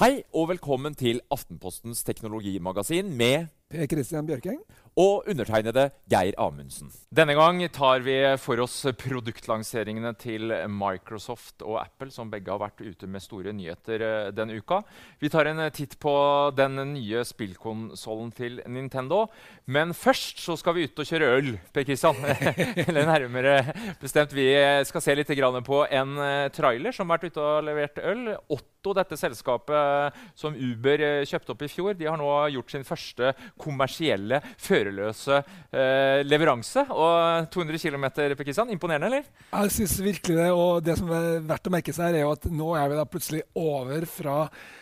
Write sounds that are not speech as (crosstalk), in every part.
Hei og velkommen til Aftenpostens teknologimagasin med Per Christian Bjørking. og undertegnede Geir Amundsen. Denne gang tar vi for oss produktlanseringene til Microsoft og Apple, som begge har vært ute med store nyheter eh, denne uka. Vi tar en eh, titt på den nye spillkonsollen til Nintendo. Men først så skal vi ut og kjøre øl, Per Christian. (laughs) Eller nærmere bestemt, vi skal se litt på en eh, trailer som har vært ute og levert øl. Otto, dette selskapet som Uber kjøpte opp i fjor, de har nå gjort sin første kommersielle, førerløse eh, leveranse. Og 200 km, Kristian. Imponerende, eller? Jeg synes virkelig det, og det som er verdt å merke seg, er jo at nå er vi da plutselig over fra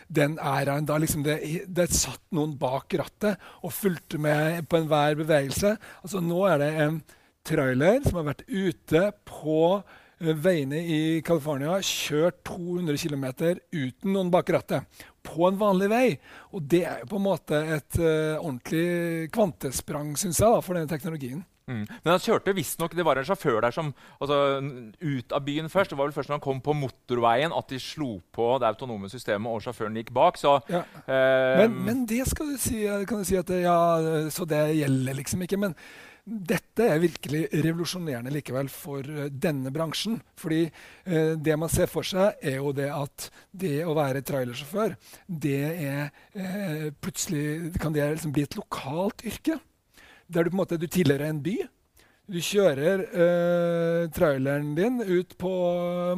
den æraen da liksom det, det satt noen bak rattet og fulgte med på enhver bevegelse. Altså Nå er det en trailer som har vært ute på eh, veiene i California, kjørt 200 km uten noen bak rattet. På en vanlig vei. Og det er jo på en måte et uh, ordentlig kvantesprang, syns jeg, da, for denne teknologien. Mm. Men han kjørte visstnok Det var en sjåfør der som altså, ut av byen først. Det var vel først når han kom på motorveien at de slo på det autonome systemet, og sjåføren gikk bak. Så Ja. eh, Men, men det skal du si, kan du si at det, ja, så det gjelder liksom ikke. Men dette er virkelig revolusjonerende likevel for eh, denne bransjen. Fordi eh, det man ser for seg, er jo det at det å være trailersjåfør, det er eh, plutselig kan det liksom bli et lokalt yrke. Der du på en måte tilhører en by. Du kjører eh, traileren din ut på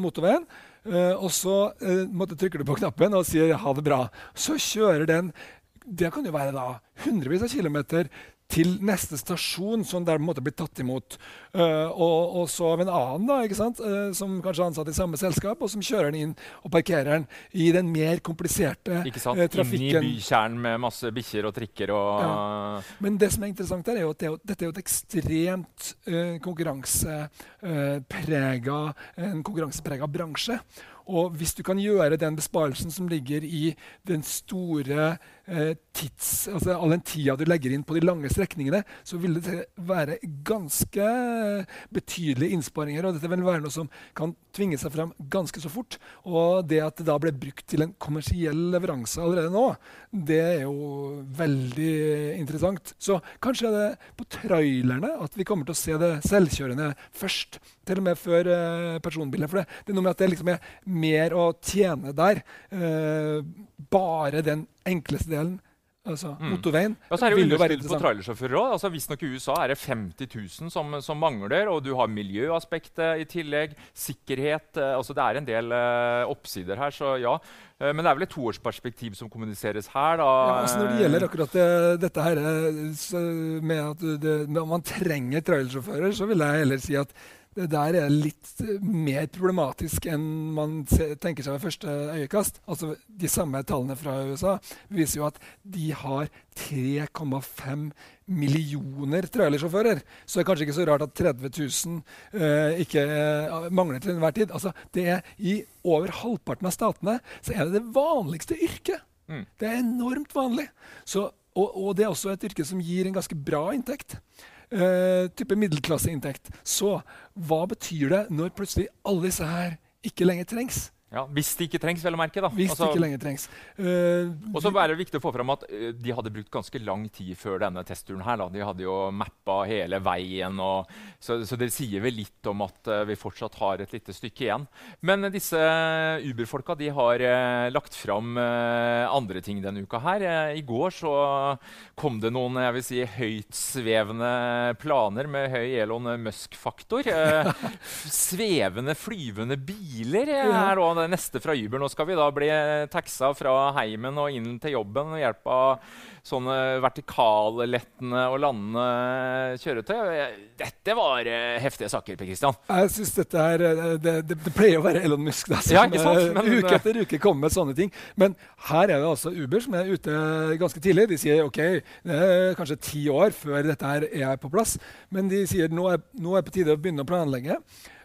motorveien, eh, og så eh, trykker du på knappen og sier 'ha det bra'. Så kjører den Det kan jo være da hundrevis av kilometer til neste stasjon, som der måtte bli tatt imot. Uh, og, og så av en annen, da, ikke sant? Uh, som kanskje er ansatt i samme selskap, og som kjører den inn og parkerer den i den mer kompliserte ikke sant? trafikken. Inn i bykjernen med masse bikkjer og trikker og Men det som er interessant her er jo at det er dette er jo et ekstremt uh, konkurranseprega en konkurranseprega bransje. Og hvis du kan gjøre den besparelsen som ligger i den store eh, tids... Altså all den tida du legger inn på de lange strekningene, så vil det være ganske betydelige innsparinger. Og dette vil være noe som kan tvinge seg fram ganske så fort. Og det at det da ble brukt til en kommersiell leveranse allerede nå, det er jo veldig interessant. Så kanskje er det på trailerne at vi kommer til å se det selvkjørende først. Til og med før eh. For det, det er noe med at det liksom er mer å tjene der. Eh, bare den enkleste delen, altså Mm. motorveien, Ja, så er det jo underskudd på trailersjåfører òg. Altså, Visstnok i USA er det 50 000 som, som mangler. Og du har miljøaspektet i tillegg. Sikkerhet. Eh, altså Det er en del uh, oppsider her, så ja. Eh, men det er vel et toårsperspektiv som kommuniseres her, da. Ja, altså Når det gjelder akkurat det, dette her med at det, man trenger trailersjåfører, så vil jeg heller si at det der er litt eh, mer problematisk enn man tenker seg ved første øyekast. Altså, De samme tallene fra USA viser jo at de har 3,5 millioner trailersjåfører. Så det er kanskje ikke så rart at 30 000 eh, ikke eh, mangler til enhver tid. Altså, det er I over halvparten av statene så er det det vanligste yrket. Mm. Det er enormt vanlig. Så, og, og det er også et yrke som gir en ganske bra inntekt. Eh, type middelklasseinntekt. Så hva betyr det når plutselig alle disse her ikke lenger trengs? Ja, Hvis det ikke trengs, vel å merke. da. Hvis Altså, det ikke lenger trengs. Uh, Og så er det viktig å få fram at uh, de hadde brukt ganske lang tid før denne testturen. her. Da. De hadde jo mappa hele veien. Og, så, så det sier vel litt om at uh, vi fortsatt har et lite stykke igjen. Men disse Uber-folka de har lagt fram andre ting denne uka. her. I går så kom det noen jeg vil si, høytsvevende planer med høy Elon Musk-faktor. (laughs) Svevende, flyvende biler eh, Ja. er da det neste fra Uber. Nå skal vi da bli eh, taxa fra heimen og inn til jobben ved hjelp av sånne vertikallettende og landende kjøretøy. Eh, Dette var eh, heftige saker, Per Kristian. Jeg synes dette her, eh, det, det, det pleier å være Elon Musk da, som Ja, ikke sant? eh, Men- uke etter uke kommer med sånne ting. Men her er det altså Uber som er ute ganske tidlig. De sier ok, det er kanskje ti år før dette her er på plass. Men de sier nå er nå er det på tide å begynne å planlegge.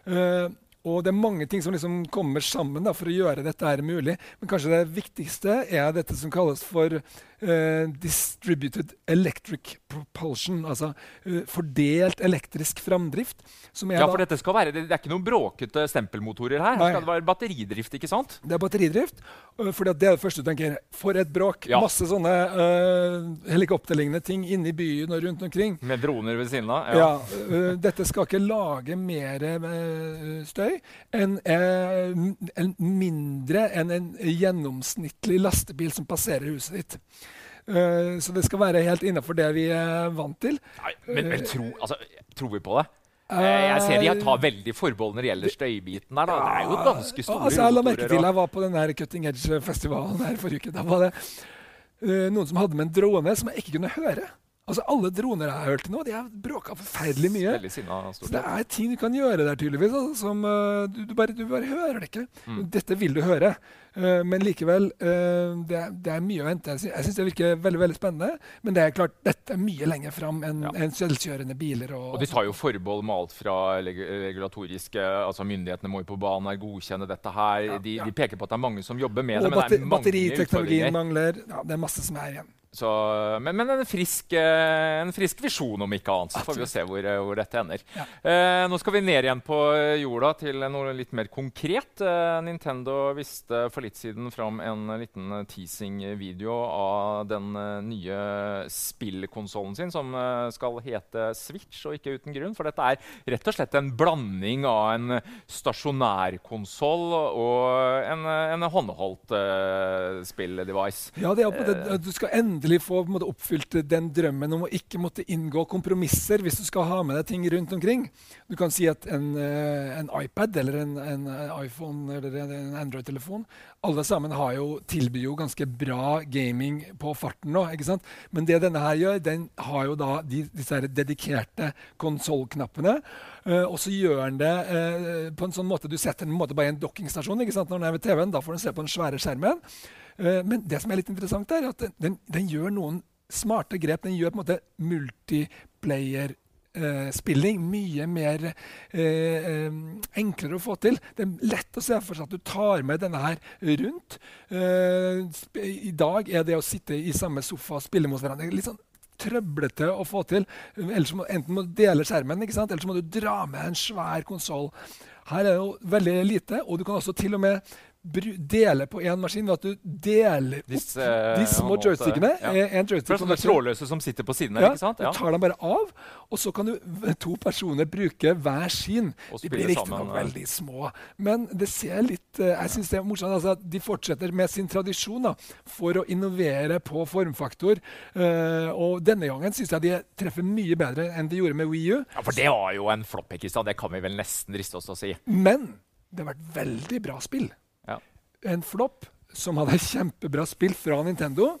Eh, og det er mange ting som liksom kommer sammen da, for å gjøre dette her mulig. Men kanskje det viktigste er dette som kalles for Uh, distributed electric propulsion, altså uh, fordelt elektrisk framdrift. ja, for dette skal være, det, det, er ikke noen bråkete stempelmotorer her? Her skal det være batteridrift? ikke sant? Det er batteridrift. Uh, for det er det første du tenker. For et bråk! Ja. Masse sånne helikopterlignende ting inne i byen og rundt omkring. Med droner ved siden av? Ja. ja dette skal ikke lage mer støy enn en mindre enn en gjennomsnittlig lastebil som passerer huset ditt. Uh, så det skal være helt innafor det vi er vant til. Nei, men, men tro, altså, tror vi på det? Uh, jeg ser de tar veldig forbehold når det gjelder støybiten. der. Da. Det er jo ganske store altså, Jeg la merke til jeg var på den Cutting Edge-festivalen her forrige uke. Da var det noen som hadde med en drone som jeg ikke kunne høre. Altså Alle droner jeg har hørt til nå, de har bråka forferdelig mye. Sinna, så det er ting du kan gjøre der, tydeligvis. Altså, som uh, du, du, bare, du, bare, hører det ikke. Mm. Dette vil du høre. Uh, men likevel, uh, det, det, er mye å hente. Jeg syns det virker veldig veldig spennende. Men det er klart, dette er mye lenger fram enn ja. en selvkjørende biler. Og, og, de tar jo forbehold med alt fra regulatoriske altså Myndighetene må jo på banen her godkjenne dette her. Ja, de, ja. de, peker på at det er mange som jobber med og det. men det er mange batteriteknologien mangler. Ja, det er masse som er igjen. Så, men, men en, frisk, eh, en, frisk, visjon, om ikke annet. Så får vi jo se hvor, eh, hvor dette ender. Ja. Eh, nå skal vi ned igjen på jorda til noe litt mer konkret. Eh, Nintendo viste for litt siden fram en liten teasing-video av den nye spillkonsollen sin, som skal hete Switch, og ikke uten grunn. For dette er rett og slett en blanding av en stasjonærkonsoll og en, en håndholdt uh, spilldevice. Ja, det er, du skal endre endelig få måte, oppfylt den drømmen om å ikke måtte inngå kompromisser hvis du skal ha med deg ting rundt omkring. Du kan si at en, eh, en iPad eller en, en, iPhone eller en Android-telefon Alle sammen jo, tilbyr jo ganske bra gaming på farten nå. ikke sant? Men det denne her gjør, den har jo da de, disse dedikerte konsollknappene. Uh, og så gjør den det på en sånn måte Du setter den på en bare i en dokkingstasjon ikke sant? når den er ved TV-en. Da får den se på den svære skjermen. Eh, men det som er litt interessant, er at den, den gjør noen smarte grep. Den gjør på en måte multiplayer-spilling uh, mye mer eh, enklere å få til. Det er lett å se for seg at du tar med denne her rundt. I dag er det å sitte i samme sofa og spille mot hverandre litt sånn trøblete å få til. Ellers må, enten må du dele skjermen, eller så må du dra med en svær konsoll. Her er det jo veldig lite, og du kan også til og med deler på én maskin ved at du deler opp Disse, de små joystickene. Ja. En joystick sånne trådløse som sitter på siden her. Ja, ikke sant? Ja. Du tar dem bare av, og så kan du, to personer bruke hver sin. De blir riktignok veldig små, men det ser litt uh, Jeg synes det er morsomt altså, at de fortsetter med sin tradisjon da, for å innovere på formfaktor. Uh, og denne gangen syns jeg de treffer mye bedre enn de gjorde med Wii U. Ja, For det var jo en flopp, sant? Det kan vi vel nesten driste oss til å si. Men det har vært veldig bra spill en flopp som hadde kjempebra spill fra Nintendo.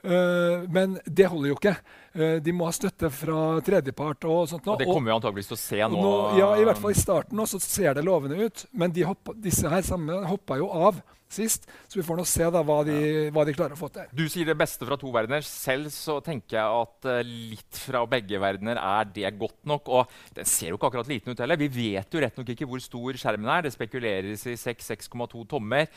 Uh, men det holder jo ikke. Uh, de må ha støtte fra tredjepart. Og sånt nå. Og det kommer vi antakeligvis til å se nå. nå. Ja, i hvert fall i starten nå, så ser det lovende ut. Men de hoppa, disse her sammen hoppa jo av sist. Så vi får nå se da hva de, hva de, klarer å få til. Du sier det beste fra to verdener. Selv så tenker jeg at uh, litt fra begge verdener er det godt nok. Og den ser jo ikke akkurat liten ut heller. Vi vet jo rett nok ikke hvor stor skjermen er. Det spekuleres i 6-6,2 tommer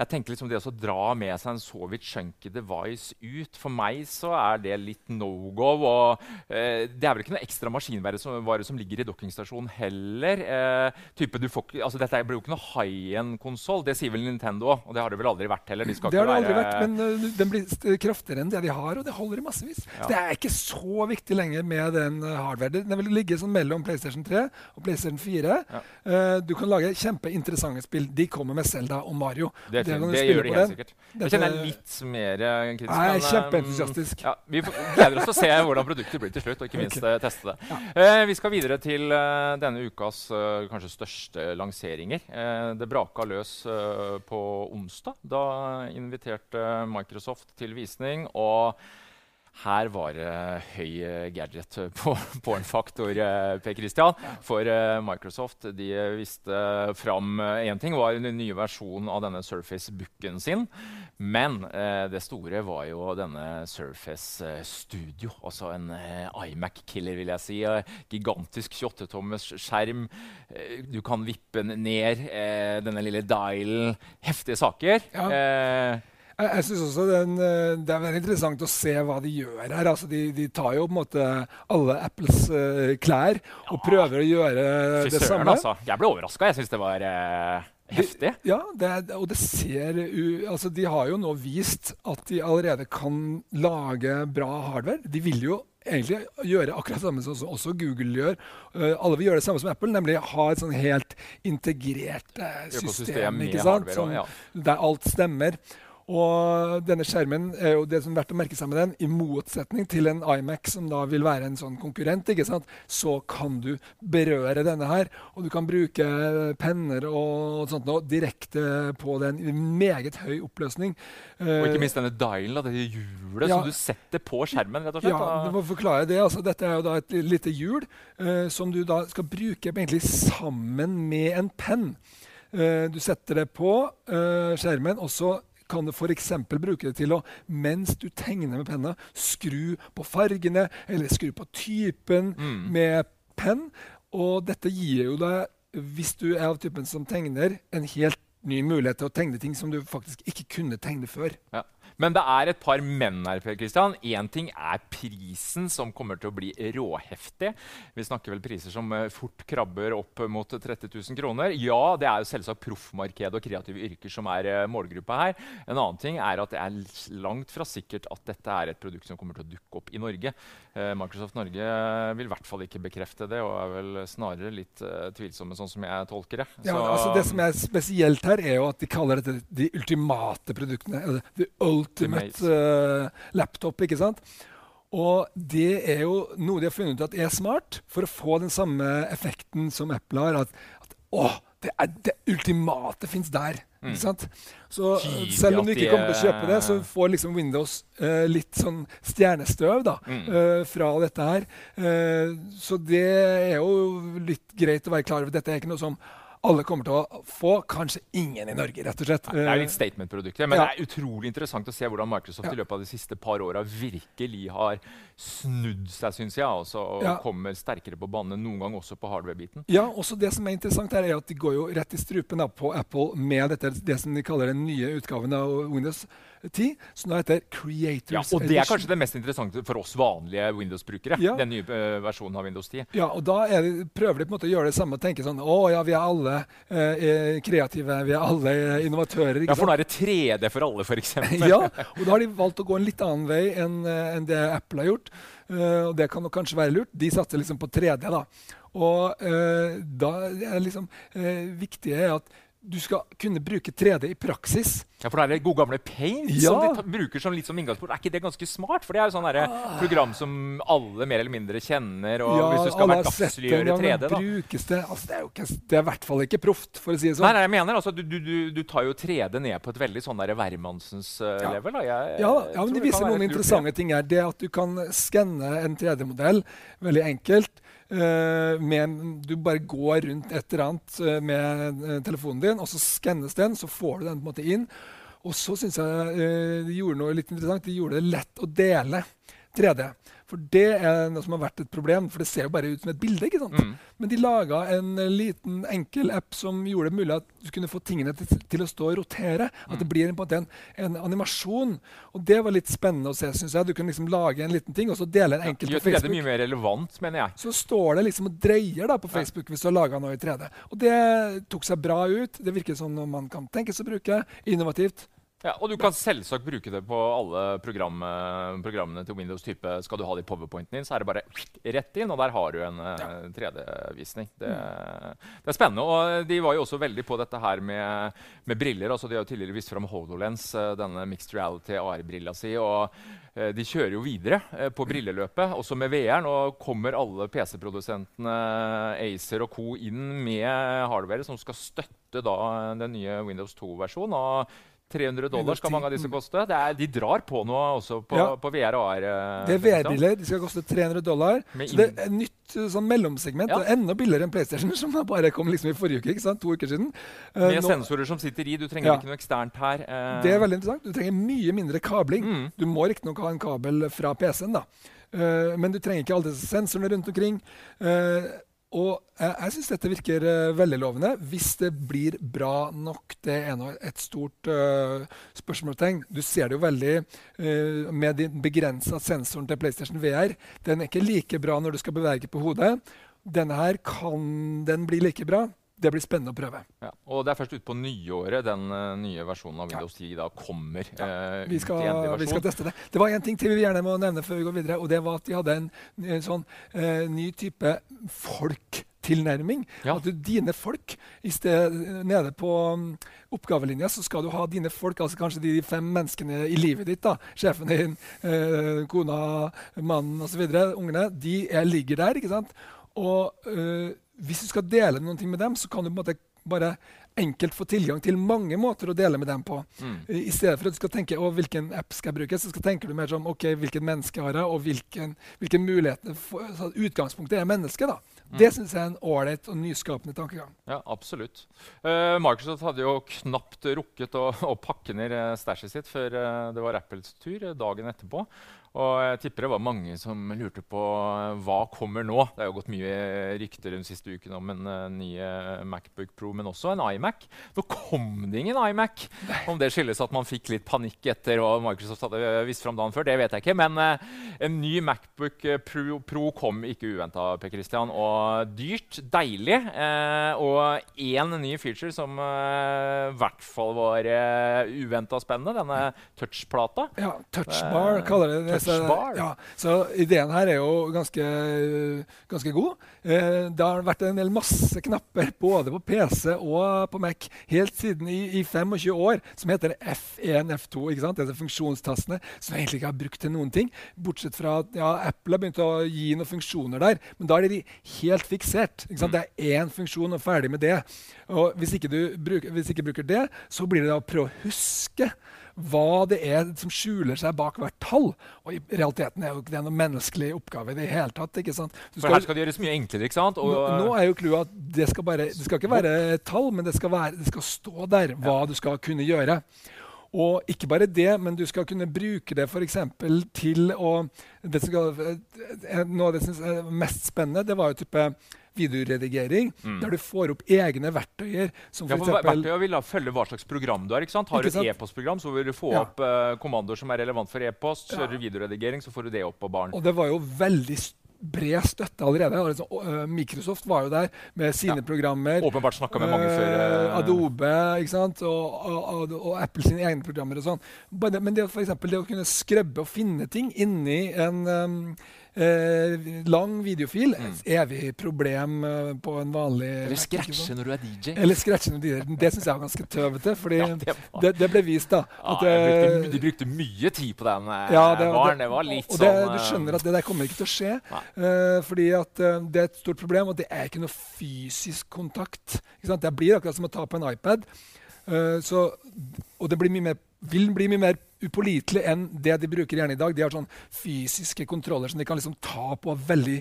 jeg tenker liksom Det å dra med seg en så vidt chunky device ut For meg så er det litt no go. Og, eh, det er vel ikke noe ekstra maskinvare som, som ligger i dokkingstasjonen heller. Eh, type, får, altså, dette blir jo ikke noe high end-konsoll. Det sier vel Nintendo òg. Og det har det vel aldri vært heller. De det har det aldri vært, men uh, den blir kraftigere enn det de har, og det holder i massevis. Ja. Så det er ikke så viktig lenger med den uh, hardware. Den vil ligge sånn mellom PlayStation 3 og PlayStation 4. Ja. Uh, du kan lage kjempeinteressante spill. De kommer med Zelda og Mario. Det det, det gjør de helt sikkert. Jeg kjenner jeg litt mer kritisk. Nei, kjempeentusiastisk. Ja, vi gleder oss til å se hvordan produktet blir til slutt, og ikke minst okay. Eh, teste det. Ja. Eh, vi skal videre til eh, denne ukas eh, kanskje største lanseringer. det braka løs på onsdag. Da inviterte Microsoft til visning. og her var det høy gadget på, på en faktor, Per Christian. For Microsoft de visste fram én ting, var den nye versjonen av denne Surface-booken sin. Men eh, det store var jo denne Surface eh, Studio. Altså en eh, iMac-killer, vil jeg si. gigantisk 28-tommers skjerm. du kan vippe ned denne lille dialen. Heftige saker. Ja. Jeg, jeg synes også den, eh, Det er veldig interessant å se hva de gjør her. Altså de, de, tar jo på en måte alle Apples uh, klær og ja. prøver å gjøre Fy det samme. Altså. Jeg ble overraska. Jeg syns det var uh, heftig. De, ja, det, og det ser u, altså De har jo nå vist at de allerede kan lage bra hardware. De vil jo egentlig gjøre akkurat det samme som også Google gjør. Uh, alle vil gjøre det samme som Apple, nemlig ha et sånn helt integrert uh, system, ikke sant? Som, ja. der alt stemmer. Og denne skjermen er jo det som er verdt å merke seg med den. I motsetning til en iMac, som da vil være en sånn konkurrent, så kan du berøre denne her. Og du kan bruke penner og sånt noe direkte på den i meget høy oppløsning. Og ikke minst denne dialen, det hjulet ja, som du setter på skjermen. rett og slett. Ja, du må forklare det. Altså, dette er jo da et lite hjul uh, som du da skal bruke egentlig sammen med en penn. Uh, du setter det på uh, skjermen, og så kan du f.eks. bruke det til å, mens du tegner med penna, skru på fargene eller skru på typen mm. med penn. Og dette gir jo deg, hvis du er av typen som tegner, en helt ny mulighet til å tegne ting som du faktisk ikke kunne tegne før. Ja. Men det er et par menn her. Per Christian. Én ting er prisen, som kommer til å bli råheftig. Vi snakker vel priser som uh, fort krabber opp mot 30 000 kroner. Ja, det er jo selvsagt proffmarkedet og kreative yrker som er uh, målgruppa her. En annen ting er at det er langt fra sikkert at dette er et produkt som kommer til å dukke opp i Norge. Uh, Microsoft Norge vil i hvert fall ikke bekrefte det, og er vel snarere litt tvilsomme, sånn som jeg tolker det. Ja, altså det som er spesielt her, er jo at de kaller dette de ultimate produktene. The ultimate uh, laptop. ikke sant? Og det er jo noe de har funnet ut at er smart for å få den samme effekten som Apple har. At, at å, det, er, det ultimate fins der. Mm. Ikke sant? Så Tydelig selv om du ikke kommer til å kjøpe det, så får liksom Windows uh, litt sånn stjernestøv da, mm. uh, fra dette her. Uh, så det er jo litt greit å være klar over. Dette er ikke noe som alle kommer til å få. Kanskje ingen i Norge, rett og slett. Det er litt statement-produktet, men ja. det er utrolig interessant å se hvordan Microsoft ja. i løpet av de siste par åra virkelig har snudd seg, syns jeg, også, og ja. kommer sterkere på banen noen gang også på hardware-biten. Ja, også det som er interessant her, er at de går jo rett i strupen på Apple med dette, det som de kaller den nye utgaven av Windows 10, som heter Creators ja, og Det er kanskje det mest interessante for oss vanlige Windows-brukere. Den nye uh, versjonen av Windows 10. Ja, og Da det, prøver de på en måte å gjøre det samme og tenke sånn Å ja, vi er alle uh, kreative, vi er alle innovatører. ja, For nå er det 3D for alle, f.eks. (laughs) ja, og da har de valgt å gå en litt annen vei enn uh, en det Apple har gjort. og det kan nok kanskje være lurt. De satser liksom på 3D. da. Og da er liksom viktig at du skal kunne bruke 3D i praksis. Ja, For det er det gode gamle Paint ja. som de bruker som litt som inngangsport. Er ikke det ganske smart? For det er jo sånn ah. program som alle mer eller mindre kjenner. og ja, Hvis du skal være hverdagsliggjøre 3D, da. Brukes det. Altså, det, er jo ikke, det er i hvert fall ikke proft, for å si det sånn. Nei, nei jeg mener altså, du, du, du, du, tar jo 3D ned på et veldig sånn hvermannsens uh, ja. level. Da. Jeg, ja, ja, men det viser noen interessante ting her. Det at du kan skanne en 3D-modell veldig enkelt. Uh, med, du bare går rundt et eller annet uh, med telefonen din, og så skannes den. Så får du den på en måte inn. Og så syns jeg de gjorde noe litt interessant. De gjorde det lett å dele 3D. For det er noe som har vært et problem, for det ser jo bare ut som et bilde. ikke sant? Mm. Men de laga en liten, enkel app som gjorde det mulig at du kunne få tingene til, til å stå og rotere. Mm. At det blir en, en, en, animasjon. Og det var litt spennende å se. Synes jeg. Du kunne liksom lage en liten ting og så dele en enkelt ja, på Facebook. Det mye mer relevant, mener jeg. Så står det liksom og dreier da på Facebook ja. hvis du har laga noe i 3D. Og det tok seg bra ut. Det virker som noe man kan tenkes å bruke. Innovativt. Ja, og Du kan selvsagt bruke det på alle program, programmene til Windows. type. Skal du ha det i powerpointen din, så er det bare rett inn, og der har du en ja. 3D-visning. Det, det, er spennende. og De var jo også veldig på dette her med, med briller. altså De har jo tidligere vist fram HoloLens, eh, denne mixed reality AR-brilla si. og eh, De kjører jo videre eh, på brilleløpet, også med VR. Nå kommer alle PC-produsentene Acer og co. inn med hardware som skal støtte da den nye Windows 2-versjonen. 300 dollar skal mange av disse mm. koste. Det er, de drar på noe også på, Ja. på VR og AR. eh, Det er VR-briller. De skal koste 300 dollar. Så det er et nytt uh, sånn mellomsegment. Ja. Enda billigere enn PlayStation, (laughs) som bare kom liksom i forrige uke. ikke sant? To uker siden. Uh, Med nå- sensorer som sitter i. Du trenger Ja. ikke noe eksternt her. Uh. det er veldig interessant. Du trenger mye mindre kabling. Mm. Du må riktignok ha en kabel fra PC-en, da. Uh, men du trenger ikke alle disse sensorene rundt omkring. Uh, og jeg, jeg syns dette virker uh, veldig lovende. Hvis det blir bra nok, det er nå et stort uh, spørsmålstegn. Du ser det jo veldig uh, med den begrensa sensoren til PlayStation VR. Den er ikke like bra når du skal bevege på hodet. Denne her kan den bli like bra. Det blir spennende å prøve. Ja. Og det er først utpå nyåret den uh, nye versjonen av Windows 10 da kommer. eh, Vi skal, vi skal teste det. Det var en ting til vi gjerne må nevne før vi går videre. og Det var at de hadde en, en sånn uh, ny type folk-tilnærming. Ja. At du, dine folk i sted, Nede på um, oppgavelinja så skal du ha dine folk, altså kanskje de fem menneskene i livet ditt. da, Sjefen din, eh, kona, mannen osv. Ungene. De er, ligger der. ikke sant? Og eh, hvis du skal dele noen ting med dem, så kan du på en måte bare enkelt få tilgang til mange måter å dele med dem på. Mm. I stedet for at du skal tenke å, hvilken app skal jeg bruke, så skal tenker du mer som ok, hvilket menneske har jeg, og hvilken, hvilke mulighet for, så Utgangspunktet er mennesket. da. Det syns jeg er en ålreit og nyskapende tankegang. Ja, absolutt. Uh, Microsoft hadde jo knapt rukket å, å pakke ned uh, stæsjet sitt før uh, det var Apples tur eh, dagen etterpå. Og jeg tipper det var mange som lurte på eh, hva kommer nå. Det er jo gått mye rykter den siste uken om en uh, ny eh, Macbook Pro, men også en iMac. Nå kom det ingen iMac. Om det skyldes at man fikk litt panikk etter hva Microsoft hadde eh, vist fram dagen før, det vet jeg ikke. Men uh, en ny Macbook eh, Pro, Pro kom ikke uventa, Per Christian. Og dyrt, deilig. Uh, og én ny feature som eh, i hvert fall var uh, uventa spennende. Denne touchplata. Ja, touchbar kaller det det. Så, ja, så ideen her er jo ganske, ganske god. Eh, det har vært en del masse knapper både på PC og på Mac helt siden i, i 25 år som heter F1, F2. ikke sant? Disse funksjonstastene som jeg egentlig ikke har brukt til noen ting. Bortsett fra at ja, Apple har begynt å gi noen funksjoner der, men da er de helt fiksert. ikke sant? Det er én funksjon og ferdig med det. Og hvis ikke du bruker, hvis ikke bruker det, så blir det da å prøve å huske hva det er som skjuler seg bak hvert tall. Og i realiteten er jo ikke det noen menneskelig oppgave i det hele tatt. ikke sant? Du For her skal det gjøres mye enklere. ikke sant? Og, nå, nå er jo clouet at det skal, bare, det skal ikke være tall, men det skal, være, det skal stå der hva du skal kunne gjøre. Og ikke bare det, men du skal kunne bruke det f.eks. til å det skal, eh, Noe av det synes er mest spennende, det var jo type videoredigering, Mm. der du får opp egne verktøyer. som ja, for for eksempel- Verktøyet vil da følge hva slags program du har. ikke sant? Har du Ikke sant? et e-postprogram, så vil du få Ja. opp uh, kommandoer som er relevant for e-post. Ja. Kjører du videoredigering, så får du det opp på baren. Og det var jo veldig bred støtte allerede. Altså, øh, Microsoft var jo der med sine Ja. programmer. Åpenbart snakka med mange før. Eh, eh, Adobe ikke sant? Og, og, og, Apple sine egne programmer og sånn. Men det, for eksempel, det å kunne skrubbe og finne ting inni en eh, lang videofil Mm. Et evig problem eh, på en vanlig Eller scratche når du er DJ. Eller scratche når du er DJ. Det syns jeg var ganske tøvete. Fordi Ja, det det, det ble vist, da. At, eh, brukte, de brukte mye tid på den eh, ja, det, baren. Det var litt og sånn Du eh, skjønner at det der kommer ikke til å skje. Eh, fordi at uh, det er et stort problem, og det er ikke noe fysisk kontakt. Det blir akkurat som å ta på en iPad. Uh, så, og det blir mye mer, vil bli mye mer upålitelig enn det de bruker gjerne i dag. De har sånn fysiske kontroller som de kan liksom ta på veldig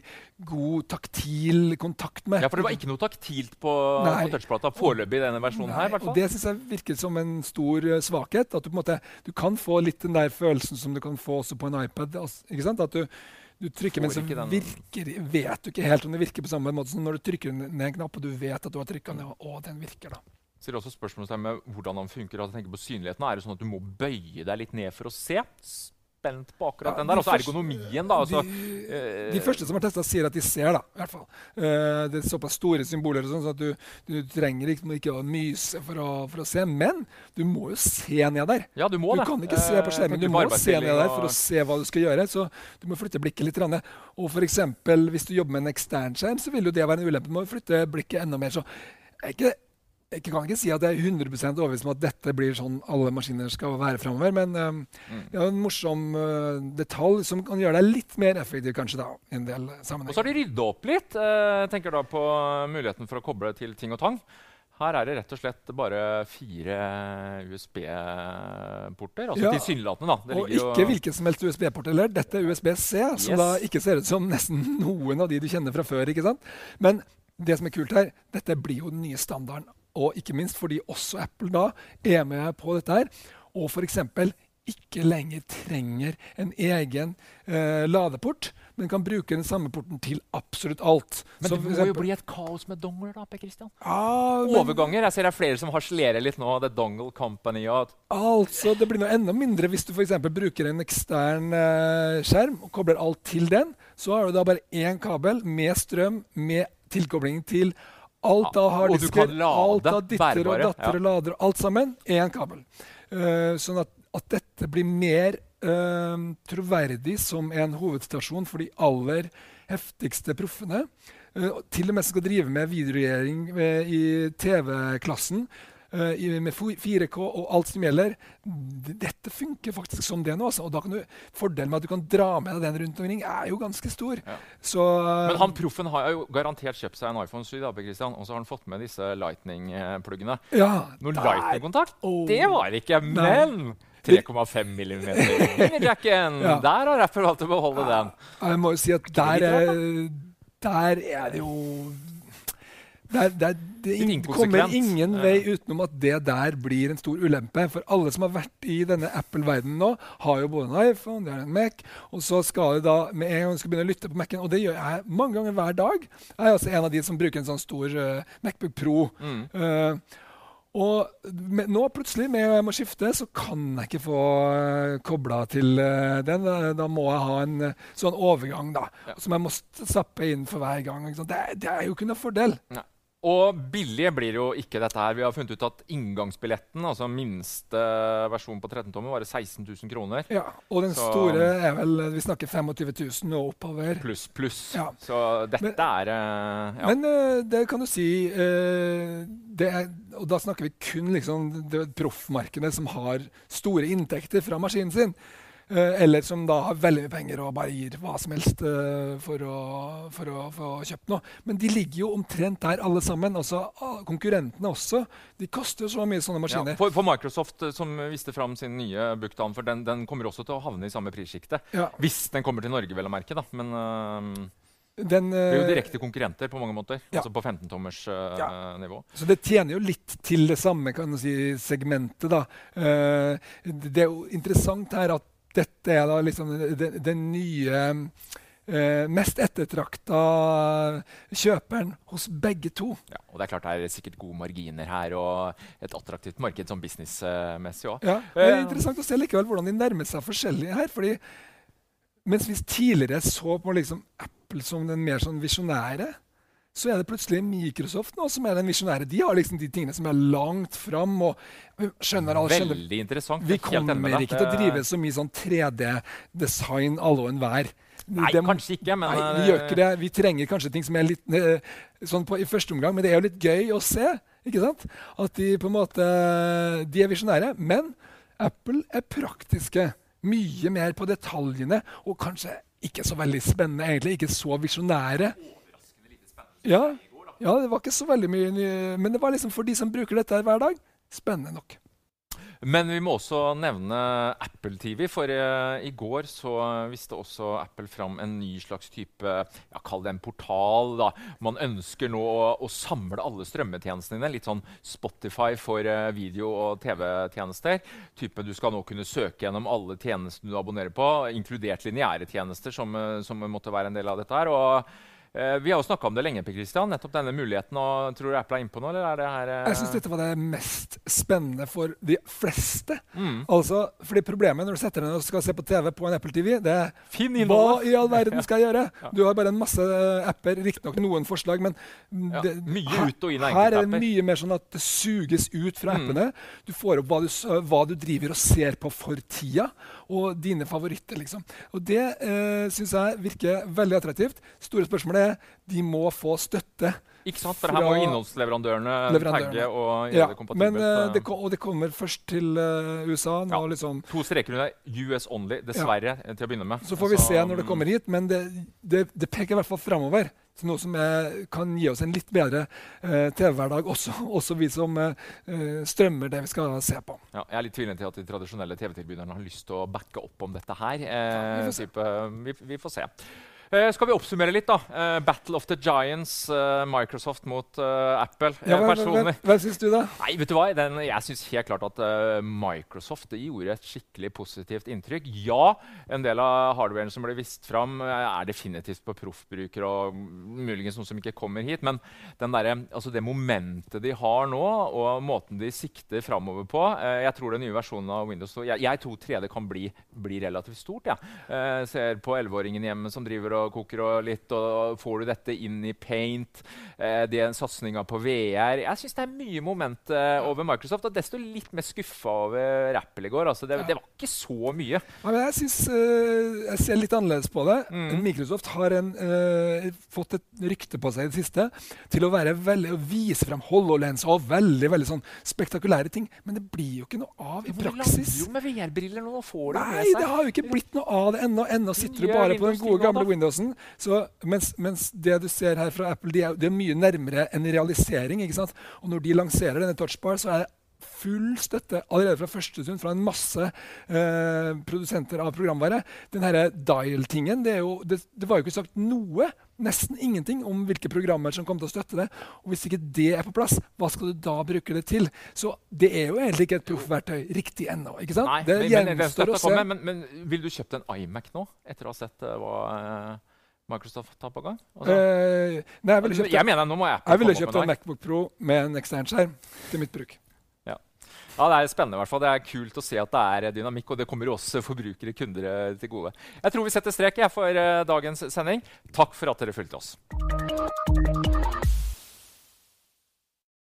god taktil kontakt med. Ja, for det var ikke noe taktilt på, Nei. på touchplata foreløpig i denne versjonen her. i Nei, og. Det syns jeg virker som en stor eh, svakhet. At du på en måte du kan få litt den der følelsen som du kan få også på en iPad. ikke sant? At du, du trykker, men så virker, vet du ikke helt om det virker på samme måte som når du trykker ned en knapp og du vet at du har trykka ned, og den virker. da. Så det er også spørsmålstegn med hvordan den funker. Altså, tenker på synligheten. Er det sånn at du må bøye deg litt ned for å se? Spent på akkurat Ja, den der. de Og så ergonomien, da. Altså, de, eh, de første som har testa, sier at de ser, da. i hvert fall. Eh, det er såpass store symboler sånn, så at du, du trenger liksom ikke å myse for å, for å se. Men du må jo se ned der. ja, du må Du det. kan ikke se på Eh, skjermen, du må se ned der for å se hva du skal gjøre. Så du må flytte blikket litt. grann. Og for eksempel, hvis du jobber med en ekstern skjerm, så vil jo det være en ulempe. Du må flytte blikket enda mer. Så er ikke, jeg kan ikke si at jeg er 100 overbevist om at dette blir sånn alle maskiner skal være framover, men um, Mm. det er en morsom uh, detalj som kan gjøre deg litt mer effektiv kanskje da, i en del Og så har de rydda opp litt. Uh, tenker da på muligheten for å koble til ting og tang. Her er det rett og slett bare fire USB-porter. Altså Ja. tilsynelatende, da. Det Og ikke hvilken som helst USB-port heller. Dette er USB-C, som Yes. da ikke ser ut som nesten (laughs) noen av de du kjenner fra før. ikke sant? Men det som er kult her, dette blir jo den nye standarden. Og ikke minst fordi også Apple da er med på dette her. Og f.eks. ikke lenger trenger en egen eh, ladeport, men kan bruke den samme porten til absolutt alt. Men Så det må må jo bli et kaos med dongler, da, Per Christian. Ah, Overganger. Jeg ser det er flere som harselerer litt nå. The Dongle Company og Altså, Det blir noe enda mindre hvis du for eksempel bruker en ekstern eh, skjerm og kobler alt til den. Så har du da bare én kabel med strøm, med tilkobling til alt av harddisker, alt av ditter og datter og lader, alt sammen. Én kabel. Uh, sånn at, at dette blir mer uh, troverdig som en hovedstasjon for de aller heftigste proffene. Uh, til og med som skal drive med videoregjering i TV-klassen. Eh, med 4K og alt som gjelder. Dette funker faktisk som det nå. Altså. Og da kan du, Fordelen med at du kan dra med deg den rundt omkring, er jo ganske stor. Ja. Så, Men han proffen har jo garantert kjøpt seg en iPhone 7, da, Christian, og så har han fått med disse Lightning-pluggene. ja, Noen Lightning-kontakt? Oh. Det var det ikke, Nei. men 3,5 millimeter jacken. Ja. Der har Apple valgt å beholde den. Jeg må jo si at der, er- der er det jo der, er, det Litt ing- kommer ingen vei utenom at det der blir en stor ulempe. For alle som har vært i denne Apple-verdenen nå, har jo både en iPhone de har en Mac, og så skal du da med en gang skal begynne å lytte på Mac-en, og det gjør jeg mange ganger hver dag. Jeg er altså en av de som bruker en sånn stor uh, Macbook Pro. Mm. Uh, og med, nå plutselig, med jeg må skifte, så kan jeg ikke få uh, kobla til uh, den. Da, da må jeg ha en uh, sånn overgang da, Ja. som jeg må st- stappe inn for hver gang. Det, er- det er jo ikke noe fordel. Og billig blir jo ikke dette her. Vi har funnet ut at inngangsbilletten, altså minste versjon på 13-tommer, var 16 000 kroner. Ja, Og den Så- store er vel Vi snakker 25 000 og oppover. Pluss, pluss. Ja. Så dette Men- er eh, ja. Men eh, det kan du si eh, det er, Og da snakker vi kun liksom det proffmarkedet som har store inntekter fra maskinen sin. Eh, eller som da har veldig mye penger og bare gir hva som helst eh, for, å, for å få kjøpt noe. Men de ligger jo omtrent der alle sammen. Altså, ah, konkurrentene også. De koster jo så mye sånne Ja, maskiner. for, for Microsoft, eh, som viste fram sin nye Bookdown, for den, den kommer også til å havne i samme prissjiktet. Ja, Hvis den kommer til Norge, vel å merke. da. Men uh, den, det er jo direkte konkurrenter på mange måter. ja. Altså på 15-tommers uh, Ja. nivå. Så det tjener jo litt til det samme kan du si, segmentet. da. Uh, det er jo interessant her at dette er da liksom den, den nye eh, mest ettertrakta kjøperen hos begge to. Ja, og det er klart det er sikkert gode marginer her, og et attraktivt marked sånn businessmessig òg. Ja, det er Eh. interessant å se likevel hvordan de nærmer seg forskjellige her. fordi mens vi tidligere så på liksom Apple som den mer sånn visjonære, så er det plutselig Microsoft nå som er den visjonære. De har liksom de tingene som er langt fram. og skjønner alle, skjønner Veldig interessant. Vi er kommer ikke til å drive så mye sånn 3D-design alle og enhver. Nei, Det- kanskje ikke, men Nei, vi gjør ikke det. Vi trenger kanskje ting som er litt sånn på, i første omgang, men det er jo litt gøy å se. ikke sant? At de på en måte De er visjonære. Men Apple er praktiske. Mye mer på detaljene, og kanskje ikke så veldig spennende, egentlig. Ikke så visjonære. Ja, ja, det var ikke så veldig mye Men det var liksom for de som bruker dette hver dag, spennende nok. Men vi må også nevne Apple TV, for eh, i går så viste også Apple fram en ny slags type ja, Kall det en portal. da. Man ønsker nå å, å samle alle strømmetjenestene dine. Litt sånn Spotify for eh, video- og TV-tjenester. Type Du skal nå kunne søke gjennom alle tjenestene du abonnerer på, inkludert lineære tjenester, som, eh, som måtte være en del av dette her. og vi har jo snakka om det lenge, Christian, nettopp denne muligheten. og Tror du Apple er innpå nå, eller er det her eh, Jeg syns dette var det mest spennende for de fleste. mm. Altså, fordi Problemet når du setter deg ned og skal se på TV på en Apple TV, det er hva i all verden (laughs) skal jeg gjøre? Ja. Du har bare en masse eh, apper, riktignok noen forslag, men Ja, det, mye her, her er det mye mer sånn at det suges ut fra Mm. appene. Du får opp hva du, hva du driver og ser på for tida, og dine favoritter. liksom. Og Det eh, syns jeg virker veldig attraktivt. Store spørsmålet er de må få støtte Ikke sant? For her må jo innholdsleverandørene leverandørene. tagge og gjøre Ja, det kompatibelt. men eh, det, og det kommer først til uh, USA. nå Ja. liksom To streker under US only, dessverre, til å begynne med. Så får vi Altså, se når det kommer hit, men det, det, det peker i hvert fall framover. Til noe som er, kan gi oss en litt bedre uh, TV-hverdag, også, (laughs) også vi som eh, eh, strømmer det vi skal se på. Ja, jeg er litt tvilende til at de tradisjonelle TV-tilbyderne har lyst til å backe opp om dette her. Eh, Ja, vi får se. type, vi, vi får se. Eh, skal vi oppsummere litt, da? Eh, Battle of the Giants, eh, Microsoft mot eh, Apple. Eh, Ja, hva, personlig hva, hva syns du, da? Nei, vet du hva? Den, jeg syns helt klart at Microsoft gjorde et skikkelig positivt inntrykk. Ja, en del av hardwaren som ble vist fram, er definitivt på proffbrukere og muligens noen som ikke kommer hit. Men den derre- altså det momentet de har nå, og måten de sikter framover på Jeg tror den nye versjonen av Windows 2 Jeg, jeg tror 3D kan bli, bli relativt stort. Ja. Ser på 11-åringen hjemme som driver og koker og litt, og får du dette inn i paint, eh, det satsinga på VR Jeg syns det er mye moment eh, over Microsoft, og desto litt mer skuffa over Rappel i går. Altså, det, det var ikke så mye. Ja, men jeg, synes, uh, jeg ser litt annerledes på det. Mm. Microsoft har en, uh, fått et rykte på seg i det siste til å veldig, å vise frem HoloLens og veldig veldig sånn spektakulære ting. Men det blir jo ikke noe av i Men Du praksis. lander jo med VR-briller nå og får det Nei, med seg. det har jo ikke blitt noe av det ennå. Ennå sitter du bare på den gode, gamle da. Så, mens, mens det du ser her fra Apple, de er, det er mye nærmere en realisering. Og når de lanserer denne touchbar, så er det full støtte allerede fra første stund fra en masse eh, produsenter av programvare. Den dial-tingen, det, det, det var jo ikke sagt noe, nesten ingenting, om hvilke programmer som kom til å støtte det. Og hvis ikke det er på plass, hva skal du da bruke det til? Så det er jo egentlig ikke et proffverktøy riktig ennå. ikke sant? Nei, det gjenstår å se. men, men vil du kjøpt en iMac nå, etter å ha sett uh, hva uh Microsoft tar på gang? Altså, Eh, nei, jeg ville kjøpt, jeg mener, jeg ville kjøpt en. Macbook Pro med en ekstern skjerm til mitt bruk. Ja, Det er spennende. i hvert fall. Det er kult å se at det er dynamikk, og det kommer jo også forbrukere, kunder, eh, til gode. Jeg tror vi setter strek for eh, dagens sending. Takk for at dere fulgte oss.